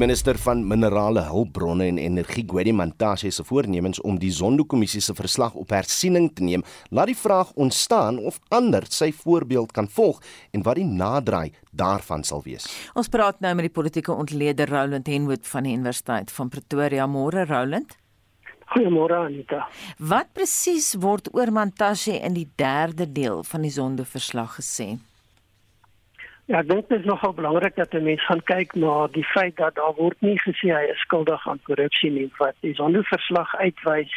Die minister van Minerale Hulpbronne en Energie, Gwedi Mantashe, se voornemens om die Zondo-kommissie se verslag op hersiening te neem, laat die vraag ontstaan of ander sy voorbeeld kan volg en wat die naderdraai daarvan sal wees. Ons praat nou met die politieke ontleder Roland Henwood van die Universiteit van Pretoria. Môre Roland. Goeiemôre Anita. Wat presies word oor Mantashe in die derde deel van die Zondo-verslag gesê? Ja, ek dink dit is nogal belangrik dat 'n mens gaan kyk na die feit dat daar word nie gesê hy is skuldig aan korrupsie nie, wat die Zondo-verslag uitwys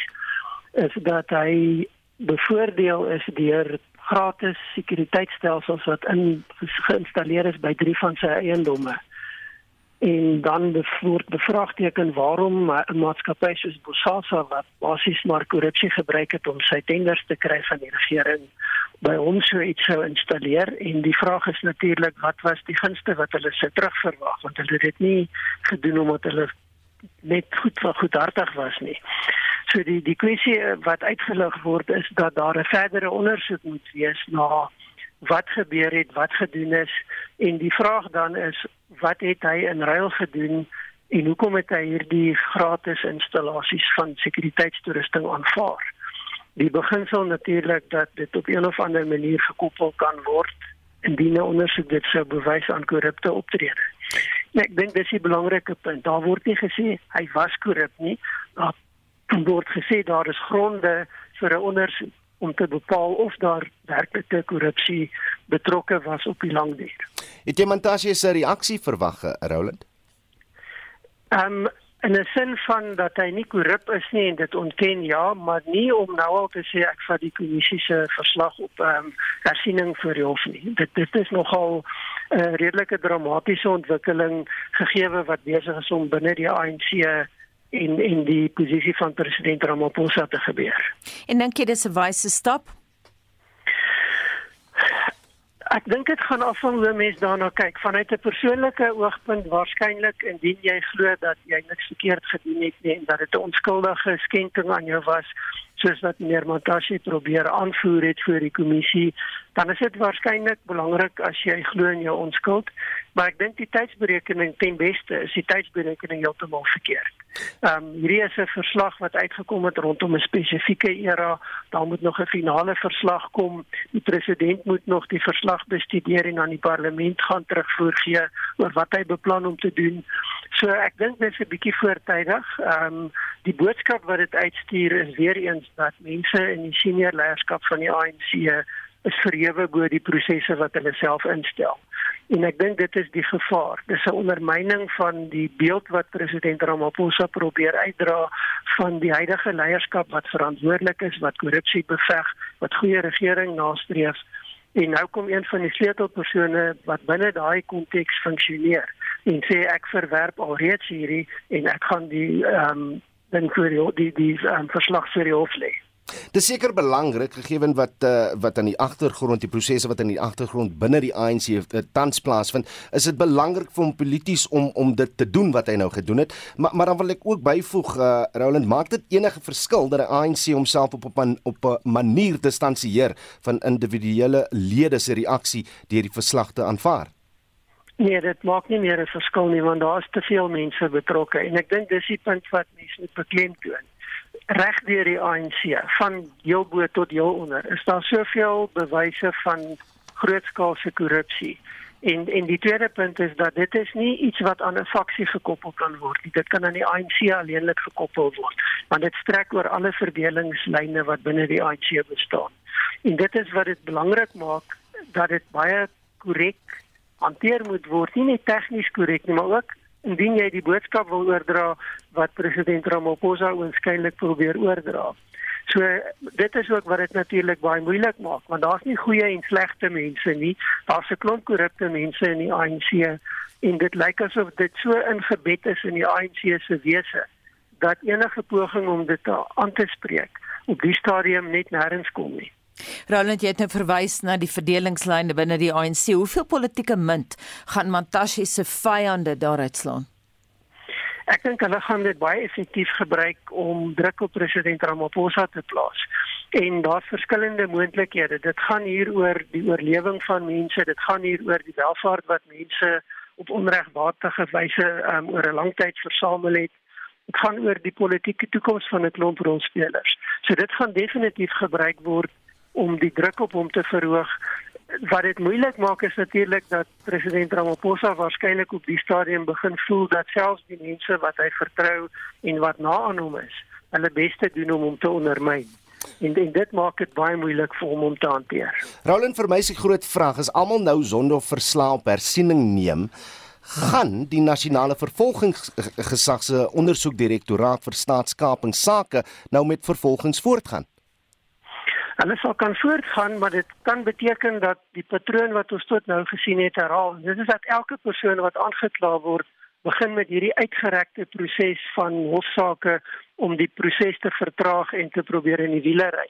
is dat hy bevoordeel is deur gratis sekuriteitstelsels wat in geïnstalleer is by drie van sy eiendomme en dan word bevraagteken waarom 'n maatskappy soos Bosasa wat basies maar korrupsie gebruik het om sy tenders te kry van die regering by hom so iets sou installeer. En die vraag is natuurlik wat was die gunste wat hulle sou terugverwag? Want hulle het dit nie gedoen omdat hulle net goed van goedhartig was nie. So die die kwessie wat uitgelig word is dat daar 'n verdere ondersoek moet wees na wat gebeur het, wat gedoen is. En die vraag dan is wat het hy in ruil gedoen en hoekom het hy hierdie gratis installasies van sekuriteitstoerusting aanvaar? Die beginsel natuurlik dat dit op een of ander manier gekoppel kan word indien 'n ondersoek dit sou bewys aan korrupte optrede. Nee, ek dink dis 'n belangrike punt. Daar word nie gesê hy was korrup nie. Daar word gesê daar is gronde vir 'n ondersoek om te bepaal of daar werklike korrupsie betrokke was op die lang duur. Het jy Mantashe se reaksie verwag, Roland? Ehm um, in 'n sin van dat hy nie korrup is nie en dit ontken ja, maar nie om nou al te sê ek vat die kommissie se verslag op ehm um, hersiening vir die hof nie. Dit dit is nogal 'n uh, redelike dramatiese ontwikkeling gegee wat besig is om binne die ANC in in die posisie van president Ramaphosa te gebeur. En dink jy dis 'n wyse stap? Ek dink dit gaan af van hoe mense daarna kyk. Vanuit 'n persoonlike oogpunt waarskynlik indien jy glo dat jy niks verkeerd gedoen het nie en dat dit 'n onskuldige skenking aan jou was, soos wat meneer Montashe probeer aanvoer het vir die kommissie, dan is dit waarskynlik belangrik as jy glo in jou onskuld, maar ek dink die tydsberekening ten beste is die tydsberekening heeltemal verkeerd. Ehm um, hierdie is 'n verslag wat uitgekom het rondom 'n spesifieke era. Daar moet nog 'n finale verslag kom. Die president moet nog die verslag bestudeer en aan die parlement gaan terugvoer gee oor wat hy beplan om te doen. So ek dink dit is 'n bietjie voortydig. Ehm um, die boodskap wat dit uitstuur is weer eens dat mense in die senior leierskap van die ANC is verhewe bo die prosesse wat hulle self instel. En ek dink dit is die gevaar. Dis 'n ondermyning van die beeld wat president Ramaphosa probeer uitdra van die huidige leierskap wat verantwoordelik is, wat korrupsie beveg, wat goeie regering nastreef. En nou kom een van die sleutelpersone wat binne daai konteks funksioneer en sê ek verwerp alreeds hierdie en ek gaan die ehm um, dan vir die die, die um, verslag vir die hof lê. Dis seker belangrik gegee wat uh, wat aan die agtergrond die prosesse wat in die agtergrond binne die ANC uh, tans plaasvind, is dit belangrik vir hom polities om om dit te doen wat hy nou gedoen het. Maar maar dan wil ek ook byvoeg uh, Roland, maak dit enige verskil dat die ANC homself op op op 'n manier distansieer van individuele lede se reaksie deur die verslag te aanvaar? Nee, dit maak nie meer 'n verskil nie want daar is te veel mense betrokke en ek dink dis die punt wat mense moet beklemtoon reg deur die ANC van heel bo tot heel onder is daar soveel bewyse van grootskaalse korrupsie. En en die tweede punt is dat dit is nie iets wat aan 'n faksie gekoppel kan word nie. Dit kan aan die ANC alleenlik gekoppel word, want dit strek oor alle verdelingslyne wat binne die ANC bestaan. En dit is wat dit belangrik maak dat dit baie korrek hanteer moet word, nie net tegnies korrek nie, maar ook indien jy die boodskap wil oordra wat president Ramaphosa oënskynlik probeer oordra. So dit is ook wat dit natuurlik baie moeilik maak want daar's nie goeie en slegte mense nie. Daar's 'n klomp korrupte mense in die ANC en dit lyk asof dit so ingebed is in die ANC se wese dat enige poging om dit aan te spreek op die stadium net nêrens kom nie. Roland het nou verwys na die verdelingslyne binne die ANC. Hoeveel politieke munt gaan Mantashe se vyande daaruit slaan? Ek dink hulle gaan dit baie effektief gebruik om druk op president Ramaphosa te plaas. En daar's verskillende moontlikhede. Dit gaan hier oor die oorlewing van mense, dit gaan hier oor die welvaart wat mense op onregmatige wyse um, oor 'n lang tyd versamel het. Dit gaan oor die politieke toekoms van 'n klomp rolspelers. So dit gaan definitief gebruik word om die druk op hom te verhoog. Wat dit moeilik maak is natuurlik dat president Ramaphosa waarskynlik op die stadium begin voel dat selfs die mense wat hy vertrou en wat na aan hom is, hulle beste doen om hom te ondermyn. En, en dit maak dit baie moeilik vir hom om te hanteer. Roland vir my se groot vraag is almal nou sonder verslae op hersiening neem gaan die nasionale vervolgingsgesag se ondersoekdirektoraat vir staatskapingsake nou met vervolgings voortgaan. Hulle sal kan voortgaan, maar dit kan beteken dat die patroon wat ons tot nou gesien het herhaal. Dit is dat elke persoon wat aangekla word, begin met hierdie uitgerekte proses van hofsaake om die proses te vertraag en te probeer in die wiele ry.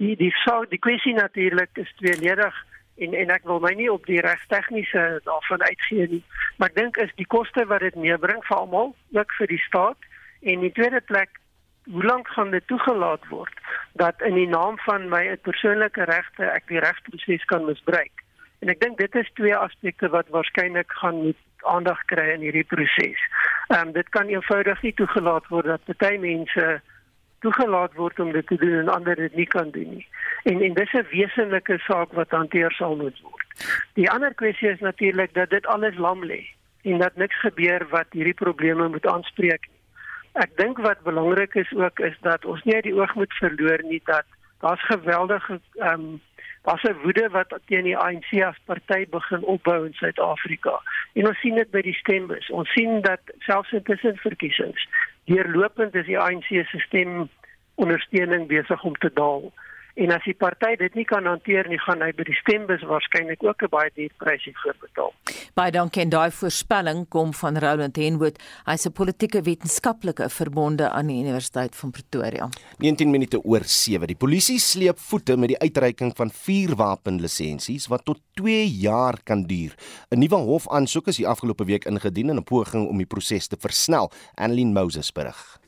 Die die sou die kwessie natuurlik is tweeledig en en ek wil my nie op die regstegniese daarvan uitgee nie, maar ek dink is die koste wat dit meebring vir almal, ook vir die staat en in tweede plek hoe lank gaan dit toegelaat word dat in die naam van my persoonlike regte ek die regsproses kan misbruik. En ek dink dit is twee aspekte wat waarskynlik gaan moet aandag kry in hierdie proses. Ehm um, dit kan eenvoudig nie toegelaat word dat baie mense toegelaat word om dit te doen en ander dit nie kan doen nie. En en dis 'n wesenlike saak wat hanteer sal moet word. Die ander kwessie is natuurlik dat dit alles lam lê en dat niks gebeur wat hierdie probleme moet aanspreek. Ek dink wat belangrik is ook is dat ons nie uit die oog moet verloor nie dat daar's geweldige ehm um, was 'n woede wat teen die ANC as party begin opbou in Suid-Afrika. En ons sien dit by die stembus. Ons sien dat selfs in tussenverkiesings deurlopend is die ANC se stem ondersteuning besig om te daal. En as die party dit nie kan hanteer nie, gaan hy by die stembus waarskynlik ook 'n baie duur prys hiervoor betaal. Baie dankie en daai voorspelling kom van Roland Henwood. Hy's 'n politieke wetenskaplike verbonde aan die Universiteit van Pretoria. 19 minute oor 7. Die polisie sleep voete met die uitreiking van vuurwapenlisensies wat tot 2 jaar kan duur. 'n Nuwe hofaansoek is die afgelope week ingedien in 'n poging om die proses te versnel. Annelien Moses berig.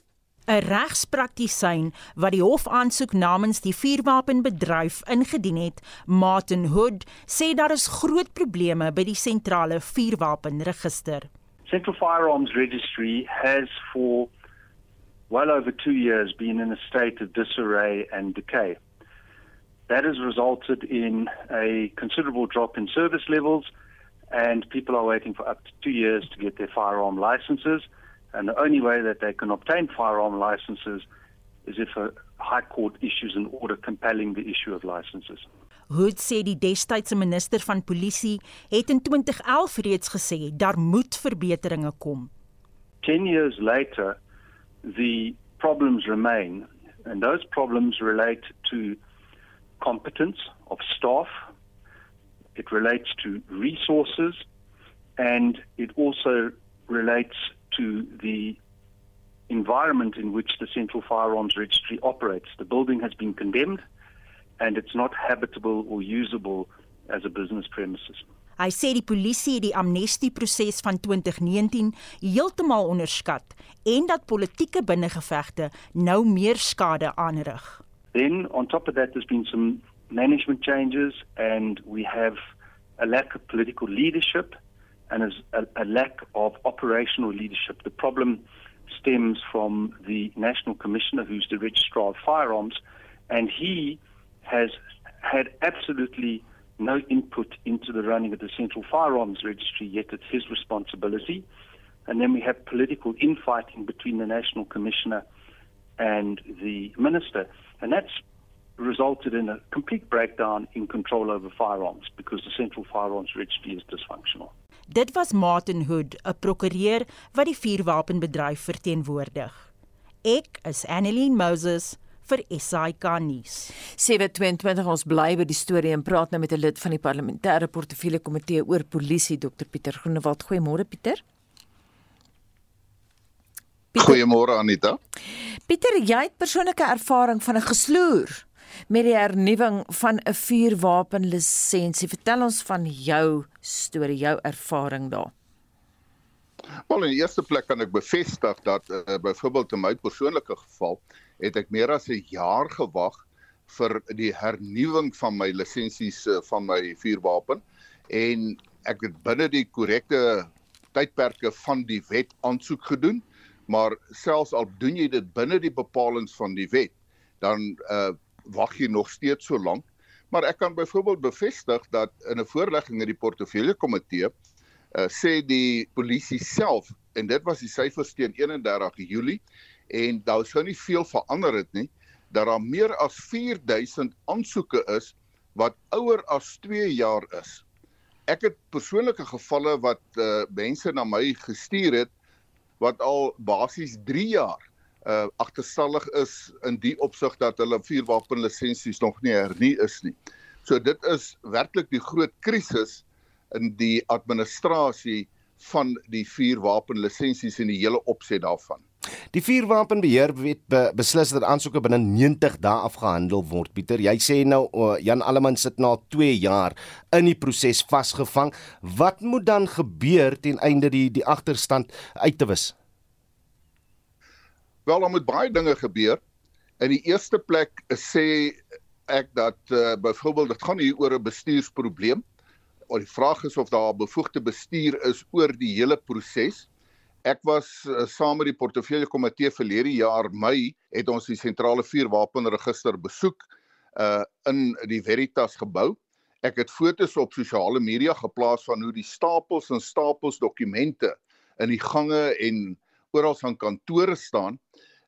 'n regspraktisyn wat die hof aansoek namens die vuurwapenbedryf ingedien het, Martin Hood, sê daar is groot probleme by die sentrale vuurwapenregister. Central Firearms Registry has for well over 2 years been in a state of disarray and decay. That has resulted in a considerable drop in service levels and people are waiting for up to 2 years to get their firearm licenses. And the only way that they can obtain firearm licenses is if a high court issues an order compelling the issue of licenses. Hood sê die destydse minister van polisie het in 2011 reeds gesê daar moet verbeteringe kom. 10 years later the problems remain and those problems relate to competence of staff it relates to resources and it also relates to the environment in which the Central Firearms Registry operates. The building has been condemned and it's not habitable or usable as a business premises. Hy sê die polisie het die amnestieproses van 2019 heeltemal onderskat en dat politieke binnengevegte nou meer skade aanrig. Then on top of that there's been some management changes and we have a lack of political leadership and as a, a lack of operational leadership. The problem stems from the National Commissioner, who's the Registrar of Firearms, and he has had absolutely no input into the running of the Central Firearms Registry, yet it's his responsibility. And then we have political infighting between the National Commissioner and the Minister. And that's resulted in a complete breakdown in control over firearms because the Central Firearms Registry is dysfunctional. Dit was Martin Hood, 'n prokureur wat die vuurwapenbedryf verteenwoordig. Ek is Annelien Moses vir SAK nuus. 722 ons bly by die storie en praat nou met 'n lid van die parlementêre portefeulje komitee oor polisie Dr Pieter Groenewald. Goeiemôre Pieter. Pieter. Goeiemôre Anita. Pieter, jy het persoonlike ervaring van 'n gesloer met die hernuwing van 'n vuurwapenlisensie. Vertel ons van jou storie, jou ervaring daar. Wel in die eerste plek kan ek bevestig dat uh, byvoorbeeld in my persoonlike geval het ek meer as 'n jaar gewag vir die hernuwing van my lisensies uh, van my vuurwapen en ek het binne die korrekte tydperke van die wet aansoek gedoen, maar selfs al doen jy dit binne die bepalinge van die wet, dan uh wag jy nog steeds so lank. Maar ek kan byvoorbeeld bevestig dat in 'n voorlegging in die portefeulje komitee uh sê die polisie self en dit was die syfers teen 31 Julie en daar sou nie veel verander het nie dat daar meer as 4000 aansoeke is wat ouer as 2 jaar is. Ek het persoonlike gevalle wat uh mense na my gestuur het wat al basies 3 jaar uh agterstallig is in die opsig dat hulle vuurwapenlisensies nog nie hernie is nie. So dit is werklik die groot krisis in die administrasie van die vuurwapenlisensies en die hele opset daarvan. Die vuurwapenbeheer wet be, beslis dat aansoeke binne 90 dae afgehandel word. Pieter, jy sê nou uh, Jan Alleman sit nou al 2 jaar in die proses vasgevang. Wat moet dan gebeur ten einde die die agterstand uit te wis? Wel, daar moet baie dinge gebeur. In die eerste plek sê ek dat uh, byvoorbeeld dit gaan hier oor 'n bestuursprobleem. Of die vraag is of daar bevoegde bestuur is oor die hele proses. Ek was uh, saam met die portefeulje komitee verlede jaar Mei het ons die sentrale vuurwapenregister besoek uh in die Veritas gebou. Ek het fotos op sosiale media geplaas van hoe die stapels en stapels dokumente in die gange en oral aan kantore staan.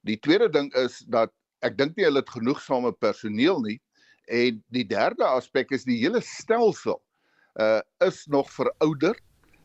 Die tweede ding is dat ek dink nie hulle het genoegsame personeel nie. En die derde aspek is die hele stelsel uh is nog verouderd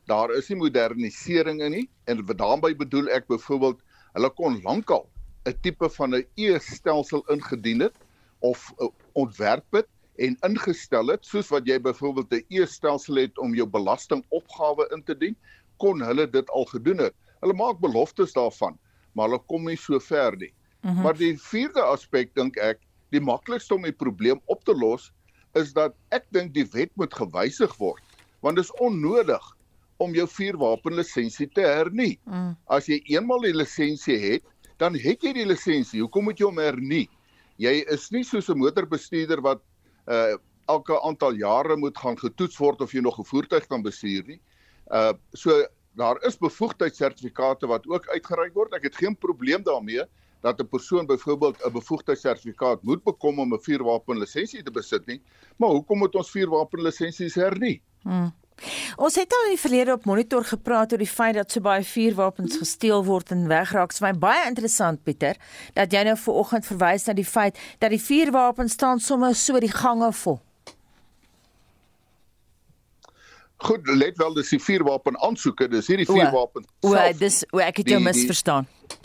daar is nie modernisering in nie. En daarmee bedoel ek byvoorbeeld hulle kon lankal 'n tipe van 'n e-stelsel ingedien het of uh, ontwerp het en ingestel het. Soos wat jy byvoorbeeld 'n e-stelsel het om jou belastingopgawe in te dien kon hulle dit al gedoen het hulle maak beloftes daarvan maar hulle kom nie so ver nie mm -hmm. maar die vierde aspek dink ek die maklikste om die probleem op te los is dat ek dink die wet moet gewysig word want dit is onnodig om jou vuurwapenlisensie te hernie. Mm. As jy eenmal die lisensie het, dan het jy die lisensie. Hoekom moet jy hom hernie? Jy is nie soos 'n motorbestuurder wat uh elke aantal jare moet gaan getoets word of jy nog 'n voertuig kan bestuur nie. Uh so daar is bevoegdheidssertifikate wat ook uitgereik word. Ek het geen probleem daarmee dat 'n persoon byvoorbeeld 'n bevoegdheidssertifikaat moet bekom om 'n vuurwapenlisensie te besit nie. Maar hoekom moet ons vuurwapenlisensies hernie? Mm. Ons het al in die verlede op monitor gepraat oor die feit dat so baie vuurwapens gesteel word en wegraak. Dit is my baie interessant Pieter dat jy nou vooroggend verwys na die feit dat die vuurwapens staan sommer so die gange vol. Goed, let wel dis die vuurwapen aansoeke, dis hierdie vuurwapen. O, o dis o ek het jou die, misverstaan. Die,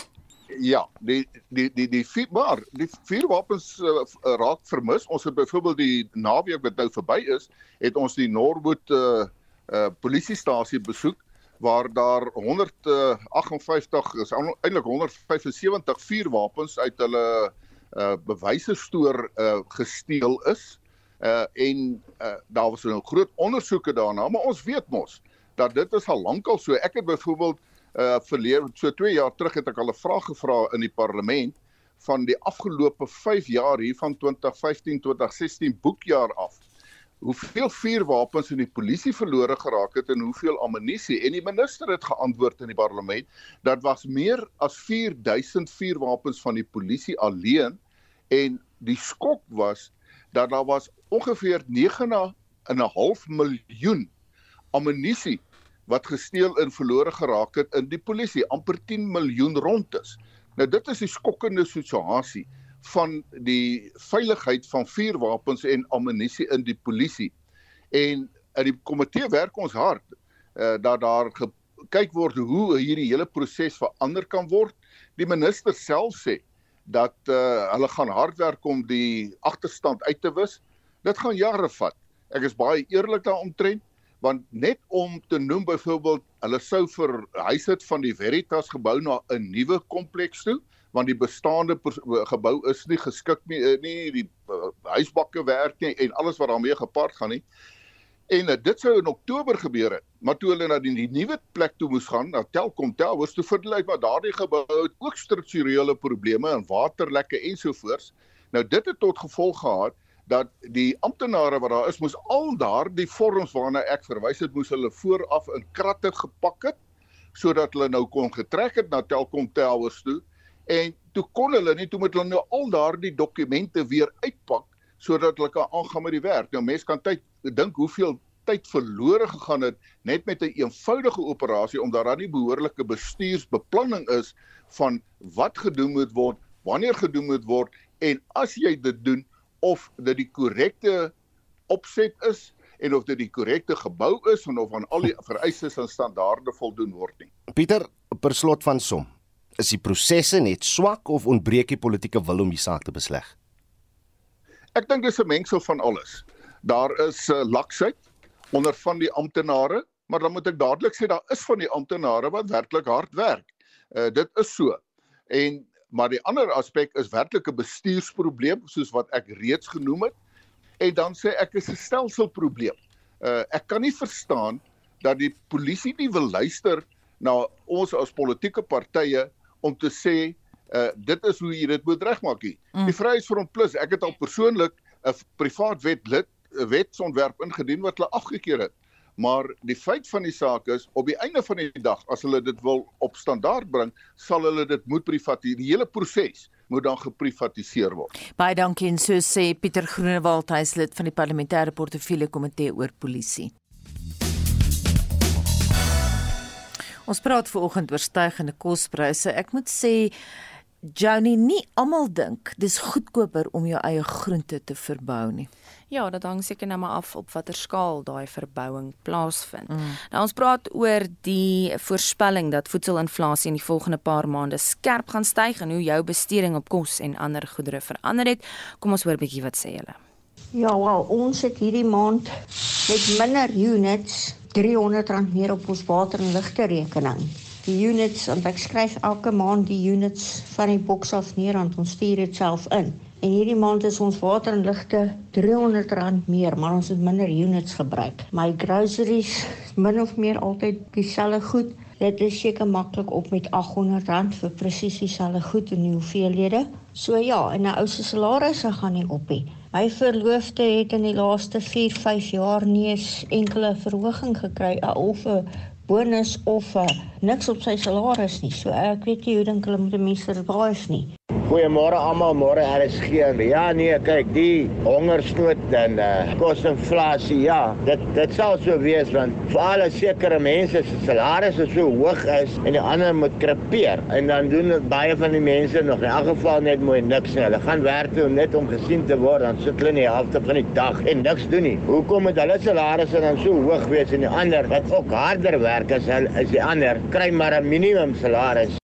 ja, die die die die vuur maar die vuurwapens uh, raak vermis. Ons het byvoorbeeld die naweek wat nou verby is, het ons die Norwood uh, uh polisiestasie besoek waar daar 158 is eintlik 175 vuurwapens uit hulle uh bewyse stoor uh gesteel is. Uh en uh daar was 'n groot ondersoeke daarna, maar ons weet mos dat dit is al lankal so. Ek het byvoorbeeld uh verlede so 2 jaar terug het ek al 'n vraag gevra in die parlement van die afgelope 5 jaar hier van 2015 tot 2016 boekjaar af hoeveel vuurwapens in die polisie verlore geraak het en hoeveel ammunisie en die minister het geantwoord in die parlement dat was meer as 4000 vuurwapens van die polisie alleen en die skok was dat daar was ongeveer 9.5 miljoen ammunisie wat gesteel en verlore geraak het in die polisie amper 10 miljoen rond is nou dit is die skokkende situasie van die veiligheid van vuurwapens en ammunisie in die polisie. En in die komitee werk ons hard uh, dat daar kyk word hoe hierdie hele proses verander kan word. Die minister self sê dat uh, hulle gaan hard werk om die agterstand uit te wis. Dit gaan jare vat. Ek is baie eerlik daaromtrent want net om te noem byvoorbeeld hulle sou vir huise van die Veritas gebou na 'n nuwe kompleks toe want die bestaande gebou is nie geskik nie eh, nie die uh, huisbakke werk nie en alles wat daarmee gepaard gaan nie. En uh, dit sou in Oktober gebeur het, maar toe hulle na die, die nuwe plek toe moes gaan, na Telkom Towers, toe vind hulle uit maar daardie gebou het ook strukturele probleme en waterlekke ensovoorts. Nou dit het tot gevolg gehad dat die amptenare wat daar is moes al daardie vorms waarna ek verwys het moes hulle vooraf in kratte gepak het sodat hulle nou kon getrek het na Telkom Towers toe en toe kon hulle nie toe moet hulle nou al daardie dokumente weer uitpak sodat hulle kan aangaan met die werk. Nou mense kan tyd dink hoeveel tyd verlore gegaan het net met 'n een eenvoudige operasie omdat daar nie behoorlike bestuursbeplanning is van wat gedoen moet word, wanneer gedoen moet word en as jy dit doen of dit die korrekte opset is en of dit die korrekte gebou is en of aan al die vereistes en standaarde voldoen word nie. Pieter, per slot van som, is die prosesse net swak of ontbreek die politieke wil om die saak te besleg? Ek dink dis 'n mengsel van alles. Daar is uh, laksheid onder van die amptenare, maar dan moet ek dadelik sê daar is van die amptenare wat werklik hard werk. Uh dit is so. En maar die ander aspek is werklik 'n bestuursprobleem soos wat ek reeds genoem het. En dan sê ek is 'n stelselprobleem. Uh ek kan nie verstaan dat die polisie nie wil luister na ons as politieke partye om te sê uh dit is hoe jy dit moet regmaak nie. Mm. Die Vryheidsfront Plus, ek het al persoonlik 'n privaat wet lid wetsontwerp ingedien wat hulle afgekeur het. Maar die feit van die saak is op die einde van die dag as hulle dit wil op standaard bring, sal hulle dit moet privatiseer. Die hele proses moet dan geprivatiseer word. Baie dankie en so sê Pieter Groenewald, hy is lid van die parlementêre portefeulje komitee oor polisie. Ons praat vanoggend oor stygende kospryse. Ek moet sê Johnny, nie almal dink dis goedkoper om jou eie groente te verbou nie. Ja, dit hang seker nou maar af op watter skaal daai verbouing plaasvind. Mm. Nou ons praat oor die voorspelling dat voedselinflasie in die volgende paar maande skerp gaan styg en hoe jou besteding op kos en ander goedere verander het. Kom ons hoor 'n bietjie wat sê hulle. Ja, wel, ons het hierdie maand met minder units R300 meer op ons water en ligte rekening. Die units, want ek skryf elke maand die units van die boks af neer en ons stuur dit self in. En hierdie maand is ons water en ligte R300 meer, maar ons het minder units gebruik. My groceries min of meer altyd dieselfde goed. Dit is seker maklik op met R800 vir presies dieselfde goed in die hoeveelhede. So ja, en 'n ou se salarisse gaan nie op nie. My verloofde het in die laaste 4-5 jaar nie eens enkele verhoging gekry of 'n bonus of niks op sy salaris nie. So ek weet nie hoe dink hulle moet mense survive nie. Goeiemôre almal, môre RSG. Ja nee, kyk, die hongersnood en uh, kosinflasie, ja, dit dit sal so wees want vir al sekere mense se salarisse so hoog is en die ander moet krepeer en dan doen baie van die mense nog in elk geval net mooi niks nie. Hulle gaan werk toe net om gesien te word, dan sit hulle in die helfte van die dag en niks doen nie. Hoekom moet hulle salarisse dan so hoog wees en die ander wat ook harder werk as hulle is die ander kry maar 'n minimum salaris?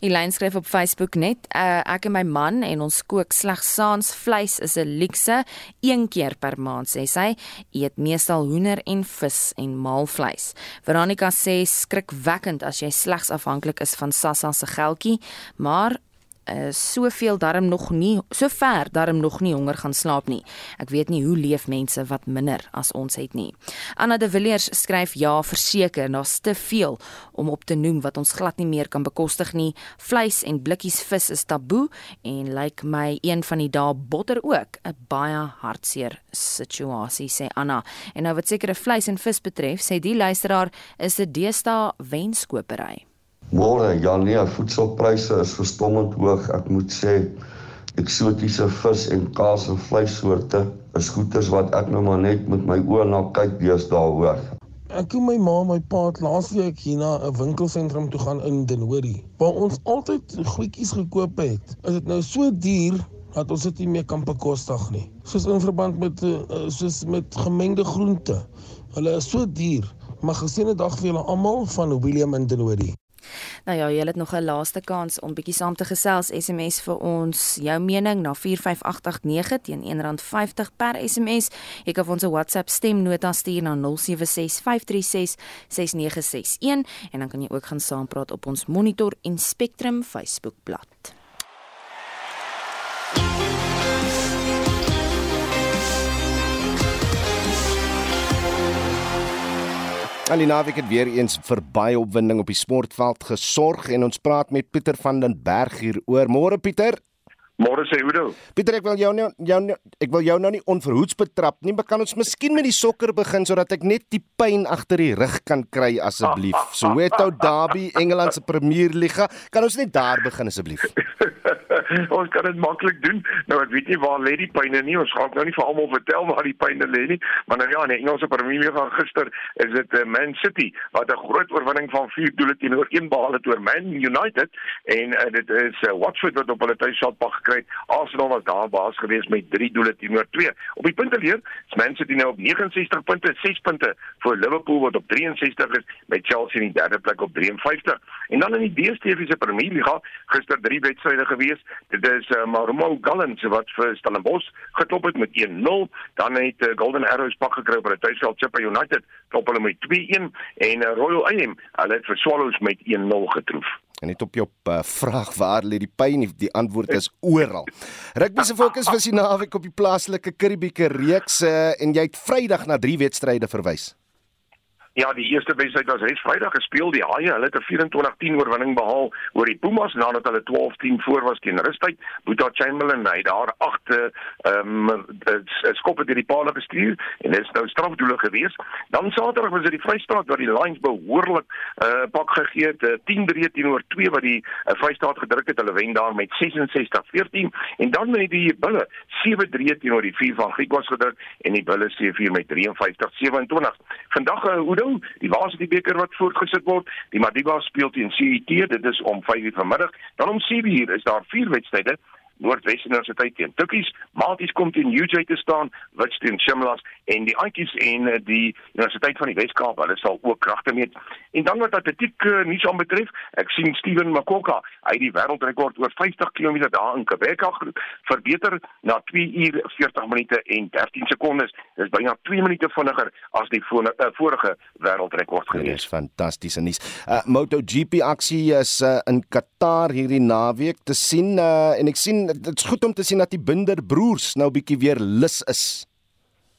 Elaine skryf op Facebook net: uh, "Ek en my man en ons kook slegs saans vleis is 'n luukse een keer per maand," sê sy. "Eet meestal hoender en vis en maalvleis." Veronica sê: "Skrikwekkend as jy slegs afhanklik is van Sassa se geldjie, maar uh, soveel darm nog nie so ver darm nog nie honger gaan slaap nie. Ek weet nie hoe leef mense wat minder as ons het nie. Anna de Villiers skryf ja, verseker, daar's te veel om op te noem wat ons glad nie meer kan bekostig nie. Vleis en blikkies vis is taboe en lyk like my een van die dae botter ook 'n baie hartseer situasie sê Anna. En nou wat sekere vleis en vis betref, sê die luisteraar is dit deesdae wenskopery. Môre, ja nee, voedselpryse is verstommend hoog. Ek moet sê eksotiese vis en kaas en vleissoorte is goeders wat ek nou maar net met my oë na kyk deesdae hoor. Ek en my ma my pa het laasweek hier na 'n winkelsentrum toe gaan in Denori, waar ons altyd goedjies gekoop het. Is dit nou so duur dat ons dit nie meer kan bekostig nie. Soos in verband met uh, soos met gemengde groente. Hulle is so duur. Maar geseënde dag vir julle almal van William in Denori. Nou ja, jy het nog 'n laaste kans om bietjie saam te gesels SMS vir ons jou mening na 45889 teen R1.50 per SMS. Jy kan ons 'n WhatsApp stemnota stuur na 0765366961 en dan kan jy ook gaan saampraat op ons Monitor en Spectrum Facebookblad. Aan die naweek het weer eens vir baie opwinding op die sportveld gesorg en ons praat met Pieter van den Berg hier oor. Môre Pieter. Môre sê Udo. Pieter, ek wil jou nou jou nou, ek wil jou nou nie onverhoeds betrap nie, maar kan ons miskien met die sokker begin sodat ek net die pyn agter die rug kan kry asseblief. Soweto Derby, Engeland se Premier Liga. Kan ons net daar begin asseblief? ons kan dit maklik doen. Nou ek weet nie waar lê die pyne nie. Ons gaan nou nie vir almal vertel waar die pyne lê nie, maar nou ja, in die Engelse Premier Liga gister is dit uh, Man City wat 'n groot oorwinning van 4 doele teenoor 1 behaal het oor Man United en uh, dit is uh, Watford wat op hulle tuisveld pak gekry. Arsenal was daar baas gewees met 3 doele teenoor 2. Op die punteleer is Man City nou op 69 punte, 6 punte voor Liverpool wat op 63 is met Chelsea in die derde plek op 53. En dan in die DStv se Premier Liga gister drie wedstryde gewees. Dit is uh, Marumo Gallants wat vir Stellenbosch geklop het met 1-0. Dan het uh, Golden Arrows pak gekry op hulle tuisveld Chippa United klop hulle met 2-1 en uh, Royal AM hulle het vir Swallows met 1-0 getroof. En net op jou uh, vraag waar lê die pyn? Die antwoord is oral. Rugby se fokus was die naweek op die plaaslike Karibieke reeks uh, en jy het Vrydag na 3 wedstryde verwys. Ja, die eerste wedstryd was res Vrydag gespeel. Die Haie, hulle het 'n 24-10 oorwinning behaal oor die Pumas nadat hulle 12-10 voor was teen rustyd. Boeta Chamberlain het daar agte ehm um, skoppe deur die paal gestuur en dit is nou strafdoele gewees. Dan Saterdag was dit die Vrystaat wat die Lions behoorlik uh pak gegee het, uh, 10-3 teenoor 2 wat die uh, Vrystaat gedruk het. Hulle wen daar met 66-14 en dan met die Bulle 7-3 teenoor die 4 van Griekwas gedruk en die Bulle 7-4 met 53-27. Vandag uh, Oudo, die Varsity beker wat voortgesit word. Die Madiba speel teen CET, dit is om 5:00 vanmiddag. Dan om 7:00 is daar vier wedstryde. Noordwes Universiteit teen Tukkies, Maties kom teen UJ te staan, Wits teen Shimlas en die Antjies en eh, die Universiteit van die Wes-Kaap, hulle sal ook kragte meet. En dan wat atletiek uh, nuus aanbetref, ek sien Steven Makoka, hy het die wêreldrekord oor 50 km daar in Quebec verbeter na 2 uur 40 minute en 13 sekondes. Dis byna 2 minute vinniger as die vorige, uh, vorige wêreldrekord gewees. Dis fantastiese nuus. Uh, MotoGP aksie is uh, in Qatar hierdie naweek te sien uh, en ek sien dit's goed om te sien dat die Binder broers nou bietjie weer lus is.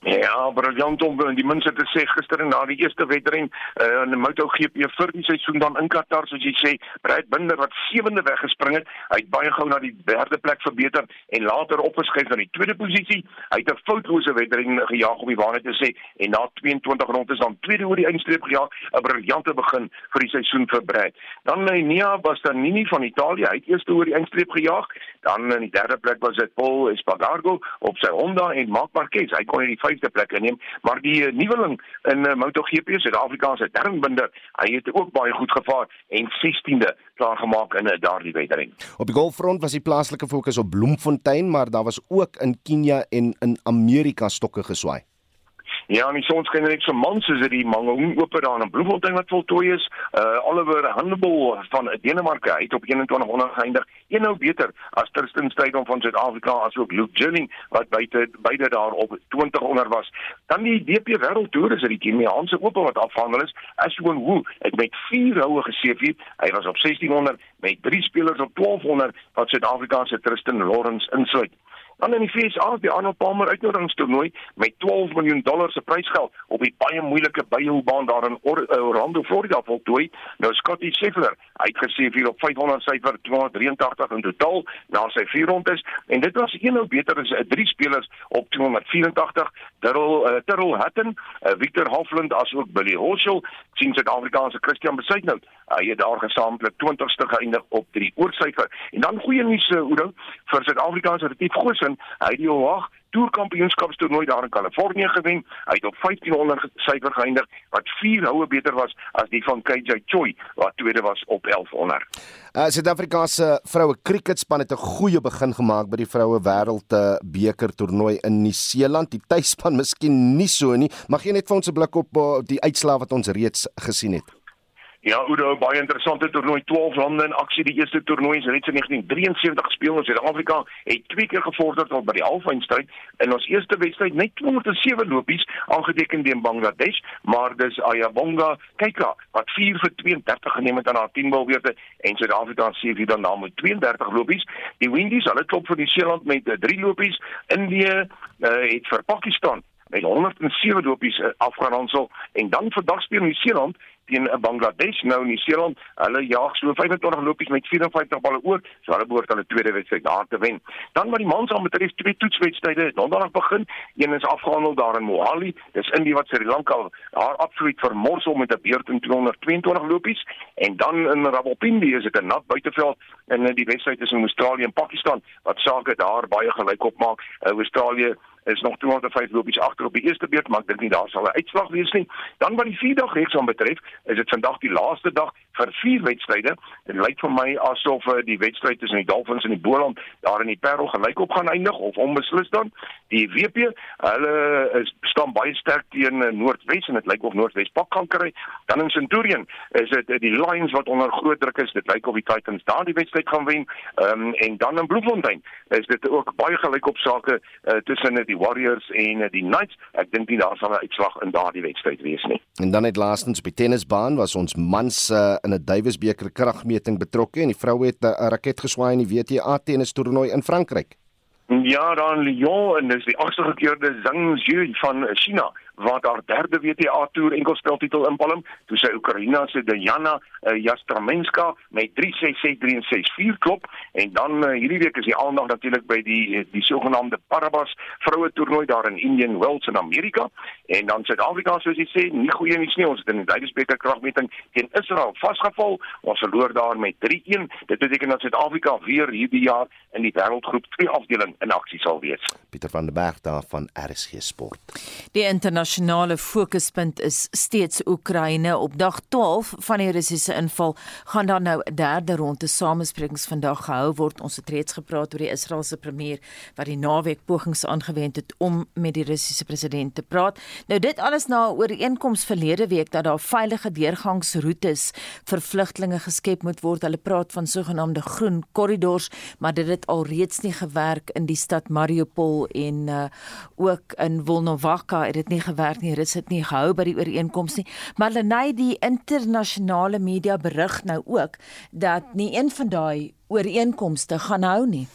Ja, briljant om die mense te sê gister na die eerste wedren uh, in die MotoGP vir die seisoen dan in Qatar soos jy sê, Brad Binder wat sewende weggespring het, hy het baie gou na die derde plek verbeter en later opgeskuif na die tweede posisie. Hy het 'n foutlose wedren gejaag om die waarheid te sê en na 22 rondes dan tweede oor die eindstreep gejaag, 'n briljante begin vir die seisoen vir Brad. Dan Nia Bastianini van Italië, hy het eers oor die eindstreep gejaag, dan in die derde plek was dit Paul Espargaro op sy Honda en Marc Marquez, hy kon in die vyfde plek inneem, maar die uh, nuweling in uh, MotoGP Suid-Afrikaanse Dernbinder, hy het ook baie goed gevaar en 16de klaar gemaak in uh, daardie wedren. Op die golffront was die plaaslike fokus op Bloemfontein, maar daar was ook in Kenia en in Amerika stokke geswaai. Ja, en die sonskyn net so mans soos dit die Mangaung oop daar in Bloemfontein wat voltooi is. Uh Oliver Hannibal van Denemarke het op 2100 geëindig. Een nou beter as Tristan Strydom van Suid-Afrika asook Luke Jilling wat buite beide daar op 20 onder was. Dan die DP Wêreldtoer is dit die Keniaanse oop wat afhandel is. Ashwin Wu het met 4 houe geseëvier. Hy was op 1600 met 3 spelers op 1200 wat Suid-Afrika se Tristan Lawrence insluit. Dan in die FSA die Arnold Palmer uitnodigingstoernooi met 12 miljoen dollar se prysgeld op die baie moeilike byhoubaan daar in uh, Orlando, Florida voltooi. Nou Scotty Scheffler, hy het gesê vir op 500 syfer 283 in totaal na sy vier rondes en dit was een nou beter as uh, drie spelers op 284. Terrell uh, Terrell Hatton, uh, Victor Hofland asook Billy Horschel, sien Suid-Afrikaanse Christian Besuitnout. Hy het daar gesamentlik 20ste geëindig op 3 oorsyfer. En dan goeie nuus uh, Oudo vir Suid-Afrikaanse Retief Johnson, hy het die Oag toerkampioenskapstoernooi daar in Kalifornië gewen. Hy het op 1500 syfer geëindig wat 4 houe beter was as die van KJ Choi wat tweede was op 1100. Uh Suid-Afrikaanse vroue kriketspan het 'n goeie begin gemaak by die vroue wêreld beker toernooi in Nieu-Seeland. Die tuisspan miskien nie so nie. Mag jy net vir ons 'n blik op uh, die uitslae wat ons reeds gesien het? Ja, Udo, baie interessante toernooi, 12 lande in aksie. Die eerste toernooi is reeds in 1973 gespeel in Suid-Afrika. Het twee keer gevorder tot by die halfeindstryd. In ons eerste wedstryd net 207 lopies aangeteken teen Bangladesh, maar dis Ayabonga Keika wat 4 vir 32 geneem het aan haar 10 balbeurte en Suid-Afrika se vir dan na met 32 lopies. Die Windies, hulle klop vir die Seeland met 3 eh, lopies. Indië uh, het vir Pakistan met 107 lopies uh, afgeronsel en dan vandag speel Nieu-Seeland teen 'n Bangladesh. Nou Nieu-Seeland, hulle jaag so 25 lopies met 54 balle oor, so hulle behoort hulle tweede wedstryd daar te wen. Dan wat die mans aan betref, twee toetswedstryde donderdag begin. Een is afgehandel daar in Mohali. Dis Indie wat Sri Lanka haar absoluut vermorsel met 'n beurt in 222 lopies en dan in Rawalpindi is dit 'n nat buiteveld en die wedstryd is in Australië en Pakistan wat sake daar baie gelyk opmaak. Uh, Australië is nog 205 lopies agter op die eerste beurt, maar ek dink nie daar sal 'n uitslag wees nie. Dan wat die vierdag reeks aan betref, is dit vandag die laaste dag vir vier wedstryde. Dit lyk vir my asof uh, die wedstryd tussen die Dolphins en die Boland daar in die Parel gelyk op gaan eindig of onbeslis dan. Die WP, hulle is staan baie sterk teen uh, Noordwes en dit lyk of Noordwes pak gaan kry. Dan in Centurion is dit uh, die Lions wat onder groot druk is. Dit lyk of die Titans daar die wedstryd gaan wen. Ehm um, en dan in Bloemfontein is dit ook baie gelyk op sake uh, tussen uh, die Warriors en uh, die Knights. Ek dink nie daar sal 'n uitslag in daardie wedstryd wees nie. En dan net laastens op die tennisbaan was ons mans uh, in 'n Davis beker kragmeting betrokke en die vroue het 'n raket geswaai in die WTA tennis toernooi in Frankryk. Ja, dan Lyon en dis die agste gekeerde Zhang Zhu van China wat haar derde WTA toer enkelspeltitel inpalm, toe sy Oekraïne se Diana uh, Jastramenska met 3-6-6-3-6-4 klop en dan uh, hierdie week is die aandag natuurlik by die die sogenaamde Paribas vroue toernooi daar in Indian Wells in Amerika en dan Suid-Afrika soos jy sê, nie goeie nuus nie, ons het in die Duitsbeker kragmeting teen Israel vasgeval, ons verloor daar met 3-1. Dit beteken dat Suid-Afrika weer hierdie jaar in die wêreldgroep 2 afdeling in aksie sal wees. Pieter van der Berg daar van RSG Sport. Die internasionale fokuspunt is steeds Oekraïne. Op dag 12 van die Russiese inval gaan daar nou 'n derde ronde samesprekings vandag gehou word. Ons het reeds gepraat oor die Israeliese premier wat die naweek pogings aangewend het om met die Russiese president te praat. Nou dit alles na 'n ooreenkoms verlede week dat daar veilige deurgangsroetes vir vlugtlinge geskep moet word. Hulle praat van sogenaamde groen korridors, maar dit het alreeds nie gewerk in die stad Mariupol en uh, ook in Volnovakha het dit nie gewerk nie. Rus het nie gehou by die ooreenkoms nie. Maar Lenay die internasionale media berig nou ook dat nie een van daai ooreenkomste gaan hou nie.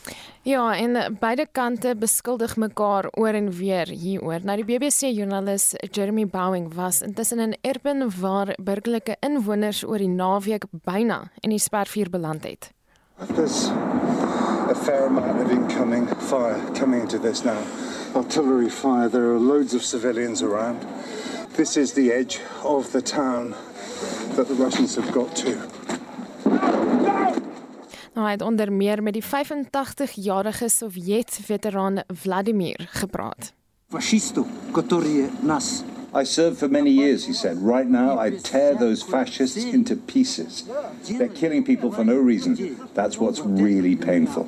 Ja, en beide kante beskuldig mekaar oor en weer hieroor. Nou die BBC joernalis Jeremy Bowing was intussen in Erpen waar burgerlike inwoners oor die naweek byna in die spervuur beland het. There's a fair amount of incoming fire coming into this now. Artillery fire. There are loads of civilians around. This is the edge of the town that the Russians have got to. Nou hy het onder meer met die 85-jarige Sovjet-veteraan Vladimir gepraat. Фашистов, которые нас I served for many years, he said. Right now, I tear those fascists into pieces. They're killing people for no reason. That's what's really painful.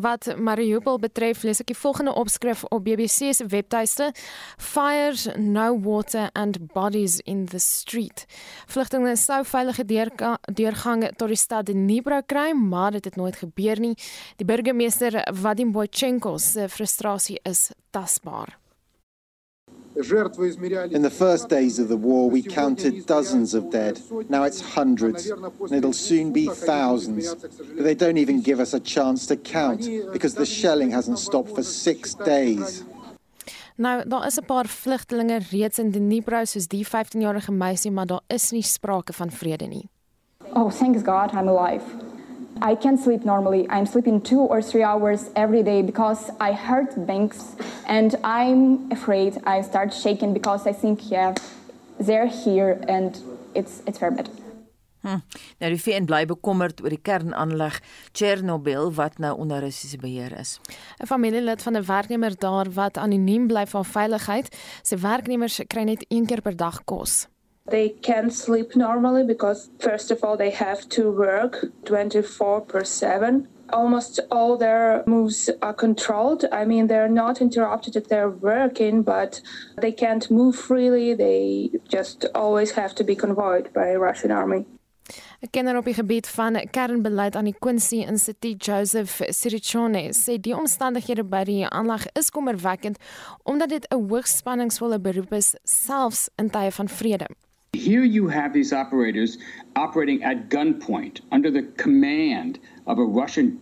Wat Mariupol betref, lees ek die volgende opskrif op BBC se webtuiste: Fires, no water and bodies in the street. Vlugtelinge sou veilige deurga deurgange tot die stad Dnipro kry, maar dit het nooit gebeur nie. Die burgemeester Vadim Boychenko se frustrasie is tasbaar. In the first days of the war, we counted dozens of dead. Now it's hundreds, and it'll soon be thousands. But they don't even give us a chance to count because the shelling hasn't stopped for six days. Nou, daar is 'n paar vlugtelinge reeds in Dnipro soos die 15-jarige meisie, maar daar is nie sprake van vrede nie. Oh, thanks God, I'm alive. I can't sleep normally. I'm sleeping two or three hours every day because I heard bangs and I'm afraid I start shaking because I think, yeah, they're here and it's, it's very bad. Hm. Nou die VN bly bekommerd oor die kernaanleg Chernobyl wat nou onder Russiese beheer is. 'n Familielid van 'n werknemer daar wat anoniem bly vir veiligheid, sy werknemers kry net een keer per dag kos. They can't sleep normally because, first of all, they have to work 24 per 7. Almost all their moves are controlled. I mean, they're not interrupted if they're working, but they can't move freely. They just always have to be convoyed by Russian army. 'n Kenner op die gebied van kernbeleid aan die Quincy Instituut, Joseph Sirichone, sê die omstandighede by die aanleg is kommerwekkend omdat dit 'n hoogspanningsvolle beroep is selfs in tye van vrede. Here you have these operators operating at gunpoint under the command of a Russian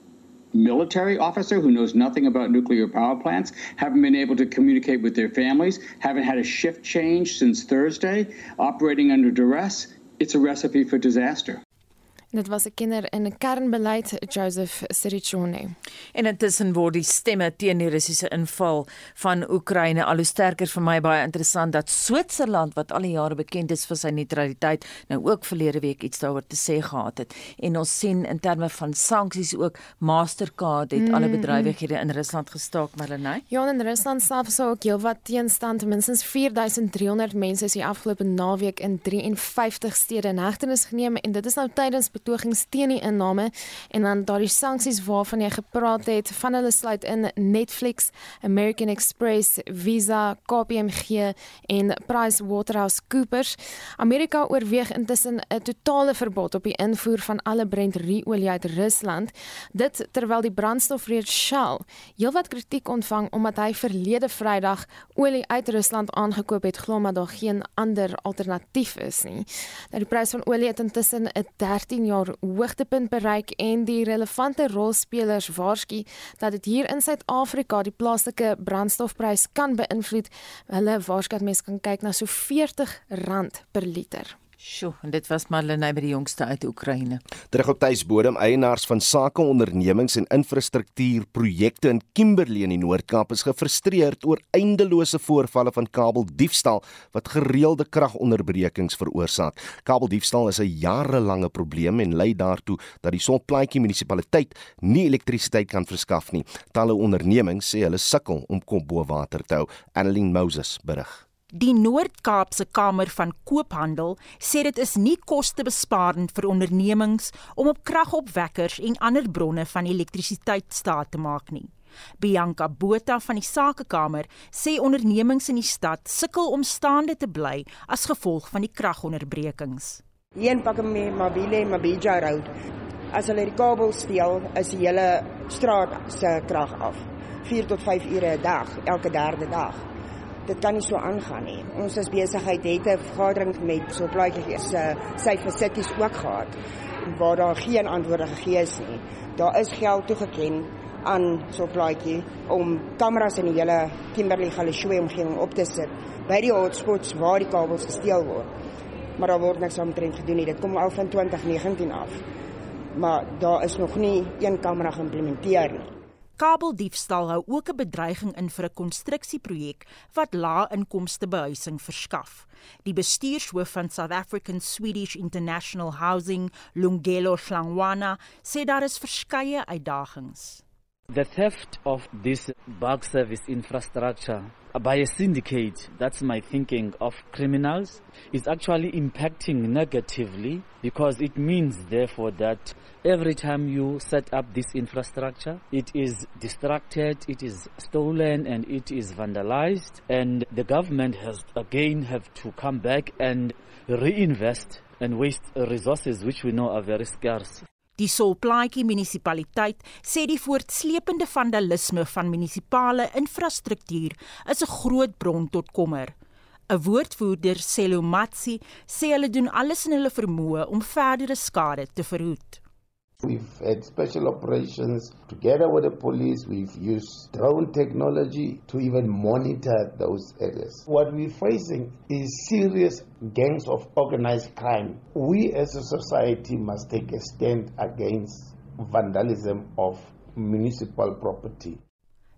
military officer who knows nothing about nuclear power plants, haven't been able to communicate with their families, haven't had a shift change since Thursday, operating under duress. It's a recipe for disaster. Dit was 'n kenner in 'n kernbeleid Joseph Sirichone. En intussen word die stemme teen die Russiese inval van Oekraïne al hoe sterker vir my baie interessant dat Switserland wat al die jare bekend is vir sy neutraliteit nou ook verlede week iets daaroor te sê gehad het. En ons sien in terme van sanksies ook Mastercard het mm, alle bedrywighede in Rusland gestaak, Marlenae. Ja, in Rusland self is ook heelwat teenstand. Minstens 4300 mense is die afgelope naweek in 53 stede in hegtenis geneem en dit is nou tydens betogings teen die inname en dan daardie sanksies waarvan jy gepraat het, van hulle sluit in Netflix, American Express, Visa, KPMG en PricewaterhouseCoopers. Amerika oorweeg intussen 'n totale verbod op die invoer van alle Brent-olie uit Rusland. Dit terwyl die brandstofreeks Shell heelwat kritiek ontvang omdat hy verlede Vrydag olie uit Rusland aangekoop het, glo maar daar geen ander alternatief is nie. Nou die prys van olie het intussen 'n 13 jaar hoogtepunt bereik en die relevante rolspelers waarsku dat dit hier in Suid-Afrika die plaaslike brandstofprys kan beïnvloed. Hulle waarsku dat mense kan kyk na so R40 per liter. Sjoe, en dit was Marlene by die jongste uit Oekraïne. Terug op tuisbodem, eienaars van sakeondernemings en infrastruktuurprojekte in Kimberley in die Noord-Kaap is gefrustreerd oor eindelose voorvalle van kabeldiefstal wat gereelde kragonderbrekings veroorsaak. Kabeldiefstal is 'n jarelange probleem en lei daartoe dat die Solplaatjie munisipaliteit nie elektrisiteit kan verskaf nie. Talle ondernemings sê hulle sukkel om kop bo water te hou. Annelien Moses berig. Die Noord-Kaapse Kamer van Koophandel sê dit is nie kostebesparend vir ondernemings om op kragopwekkers en ander bronne van elektrisiteit staat te maak nie. Bianca Botha van die Sakekamer sê ondernemings in die stad sukkel om staande te bly as gevolg van die kragonderbrekings. Een pak me mobile Mabija Road. As hulle die kabel steel, is die hele straat se krag af. 4 tot 5 ure 'n dag, elke derde dag dit kan nie so aangaan nie. Ons as besigheid het 'n vergadering met so plaatjies se uh, sy facilities ook gehad waar daar geen antwoorde gegee is nie. Daar is geld toegeken aan so plaatjie om kameras in die hele Kimberley Galeshoe omgewing op te sit by die hotspots waar die kabels gesteel word. Maar daar word niks omtrent gedoen nie. Dit kom al van 2019 af. Maar daar is nog nie een kamera geïmplementeer nie. Kabeldiefstal hou ook 'n bedreiging in vir 'n konstruksieprojek wat lae inkomste behuising verskaf. Die bestuurshoof van South African Swedish International Housing, Lungelo Hlangwana, sê daar is verskeie uitdagings. The theft of this bug service infrastructure by a syndicate, that's my thinking, of criminals is actually impacting negatively because it means, therefore, that every time you set up this infrastructure, it is distracted, it is stolen, and it is vandalized. And the government has again have to come back and reinvest and waste resources which we know are very scarce. Die Solplaatjie munisipaliteit sê die voortsleepende vandalisme van munisipale infrastruktuur is 'n groot bron tot kommer. 'n Woordvoerder, Selomatsi, sê hulle doen alles in hulle vermoë om verdere skade te verhoed. We've had special operations together with the police. We've used drone technology to even monitor those areas. What we're facing is serious gangs of organized crime. We as a society must take a stand against vandalism of municipal property.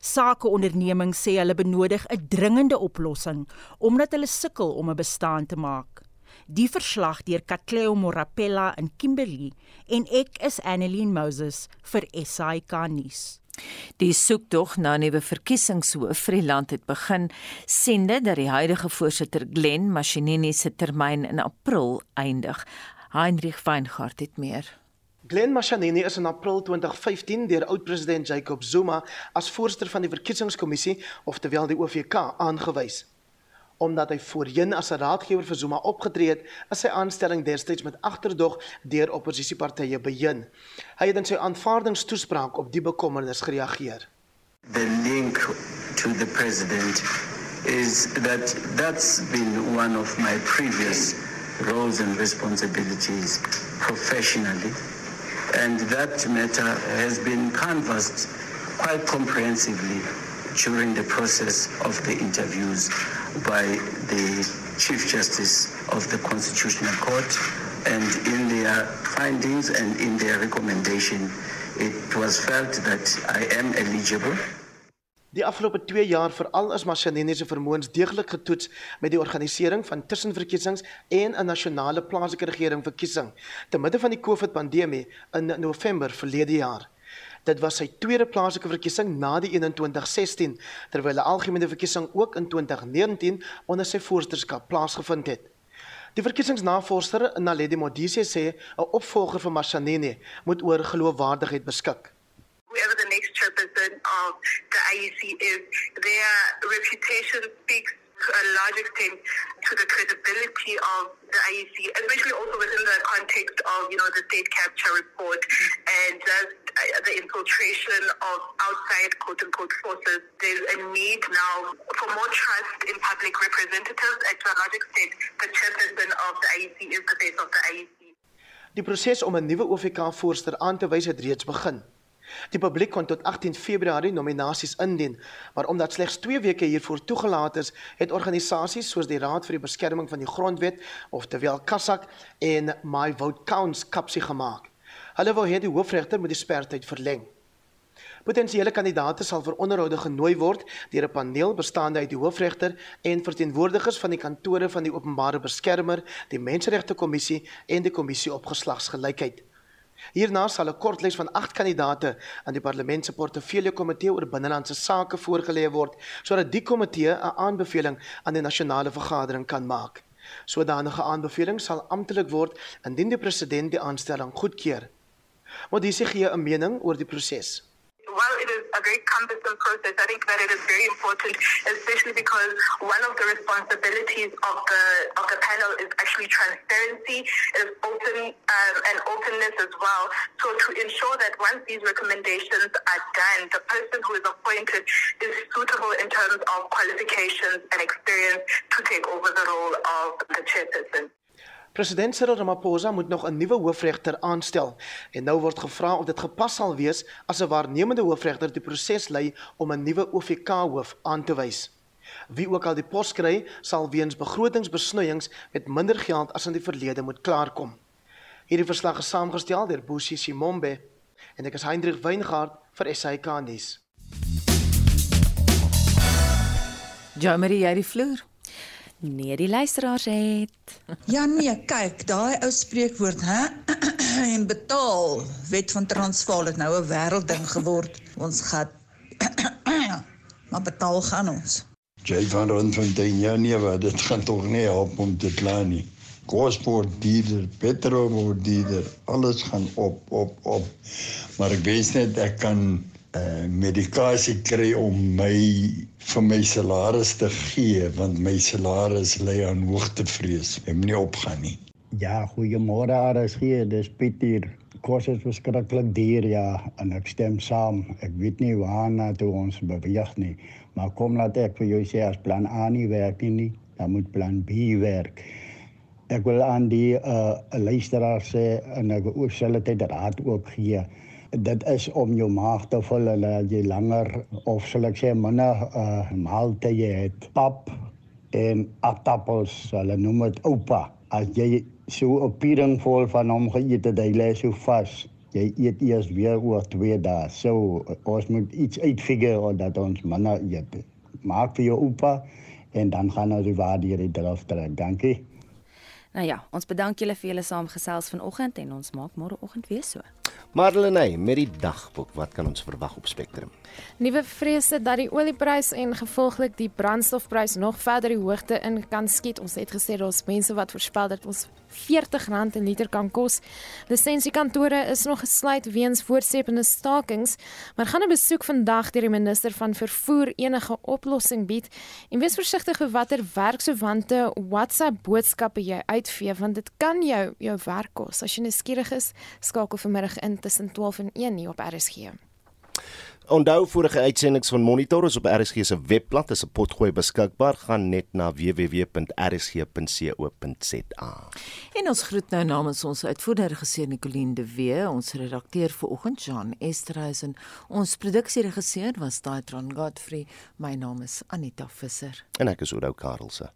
Sakeondernemings sê hulle benodig 'n dringende oplossing omdat hulle sukkel om 'n bestaan te maak. Die verslag deur Katleo Morapella in Kimberley en ek is Annelien Moses vir SAK nuus. Die soekdog na 'n nuwe verkiesingshoof vir die land het begin, sende dat die huidige voorsitter Glen Mashinini se termyn in April eindig. Heinrich Weingart het meer. Glen Mashinini is in April 2015 deur oud-president Jacob Zuma as voorsitter van die verkiesingskommissie, oftewel die OVK, aangewys omdat hy voorheen as 'n raadgewer vir Zuma opgetree het, is sy aanstelling destyds met agterdog deur oppositiepartye beheer. Hy het in sy aanvaardingstoespraak op die bekommernis gereageer. The link to the president is that that's been one of my previous roles and responsibilities professionally and that matter has been canvassed quite comprehensively during the process of the interviews by the Chief Justice of the Constitutional Court and in their findings and in their recommendation it was felt that I am eligible Die afgelope 2 jaar veral is Mashanini se vermoëns deeglik getoets met die organisering van tussenverkiesings en 'n nasionale plaaslike regering verkiesing te midde van die COVID-pandemie in November verlede jaar. Dit was sy tweede plaaslike verkiesing na die 2116 terwyl 'n algemene verkiesing ook in 2019 onder sy voorsitterskap plaasgevind het. Die verkiesingsnavorser Naledi Modise sê 'n opvolger vir Mashanini moet oor geloofwaardigheid beskik. whoever the next chairperson of the IEC is, their reputation speaks to a large extent to the credibility of the IEC, especially also within the context of, you know, the state capture report and just uh, the infiltration of outside quote-unquote forces. There's a need now for more trust in public representatives and to a large extent the chairperson of the IEC is the face of the IEC. Die proses om 'n nuwe OVK-voorsteur aan te wys het reeds begin. Die publiek kon tot 18 Februarie nominasies indien, maar omdat slegs 2 weke hiervoor toegelaat is, het organisasies soos die Raad vir die Beskerming van die Grondwet, oftewel KASAK en My Vote Counts kapsie gemaak. Hulle wou hê die hoofregter moet die spertyd verleng. Potensiële kandidaate sal vir onderhoude genooi word deur 'n paneel bestaande uit die hoofregter en verteenwoordigers van die kantore van die openbare beskermer, die Menseregte Kommissie en die Kommissie op Geslagsgelykheid. Hierna sal 'n kort lys van 8 kandidaate aan die Parlement se Portefeulje Komitee oor Binnelandse Sake voorgelê word, sodat die komitee 'n aanbeveling aan die nasionale vergadering kan maak. Sodanige aanbeveling sal amptelik word indien die president die aanstelling goedkeur. Modise gee 'n mening oor die proses a very cumbersome process, I think that it is very important, especially because one of the responsibilities of the of the panel is actually transparency, is open um, and openness as well. So to ensure that once these recommendations are done, the person who is appointed is suitable in terms of qualifications and experience to take over the role of the chairperson. President Cyril Ramaphosa moet nog 'n nuwe hoofregter aanstel en nou word gevra of dit gepas sal wees as 'n waarnemende hoofregter die proses lei om 'n nuwe OVK hoof aan te wys. Wie ook al die pos kry, sal weens begrotingsbesnoeiings met minder geld as in die verlede moet klaarkom. Hierdie verslag is saamgestel deur Bosie Simombe en ek is Hendrik Weingart vir SAK nuus. Jamie, jy die vloer. Nee, die luisteraars het. Ja nee, kyk, daai ou spreekwoord, hè? en betaal. Wet van Transvaal het nou 'n wêreldding geword. Ons gaan maar betaal gaan ons. Jy van Randfontein, ja nee, wat dit gaan tog nie help om te kla nie. Kos word duurder, petrol word duurder, alles gaan op, op, op. Maar ek wens net ek kan uh, medikasie kry om my vir my salaris te gee want my salaris lê aan hoogtevrees. Ek moet nie opgaan nie. Ja, goeiemôre RSG, dis Pieter. Kos is verskriklik duur ja en ek stem saam. Ek weet nie waarna toe ons beweeg nie, maar kom laat ek vir jou sê as plan A nie werk nie, dan moet plan B werk. Ek wil aan die uh luisteraar sê en ek ook selfe tyd raad ook gee dit is om jou maag te vul en dat jy langer of sal ek sê minder uh, maaltye het. Pap en aardappels hulle noem dit oupa. As jy so 'n piering vol van hom geëet het hy lê so vas jy eet eers weer oor 2 dae. So ons moet iets uitfigure dat ons minder eet. Maak vir jou oupa en dan gaan ons die waarde hier draf trek. Dankie. Nou ja, ons bedank julle vir julle saamgesels vanoggend en ons maak môre oggend weer so. Marlenae, met die dagboek, wat kan ons verwag op Spectrum? Nuwe vrese dat die olieprys en gevolglik die brandstofprys nog verder die hoogte in kan skiet. Ons het gesê daar's mense wat voorspel dat ons R40 'n liter kan kos. Lisensiekantore is nog gesluit weens voortsepende stakings, maar gaan 'n besoek vandag deur die minister van vervoer enige oplossing bied. En wees versigtig oor watter werksowante WhatsApp boodskappe jy uitvee want dit kan jou jou werk kos. As jy nuuskierig is, skakel vanmiddag in tussen 12 en 1 hier op RSG. Onthou vorige uitsendings van Monitor is op RSG se webblad is 'n potgooi beskikbaar. Gaan net na www.rsg.co.za. En ons groet nou namens ons uitvoerende regisseur Nicoline de Wee, ons redakteur vanoggend Jean Esterhuizen, ons produksieregisseur was Daitron Godfrey. My naam is Anita Visser En ek is Oudo Karelse.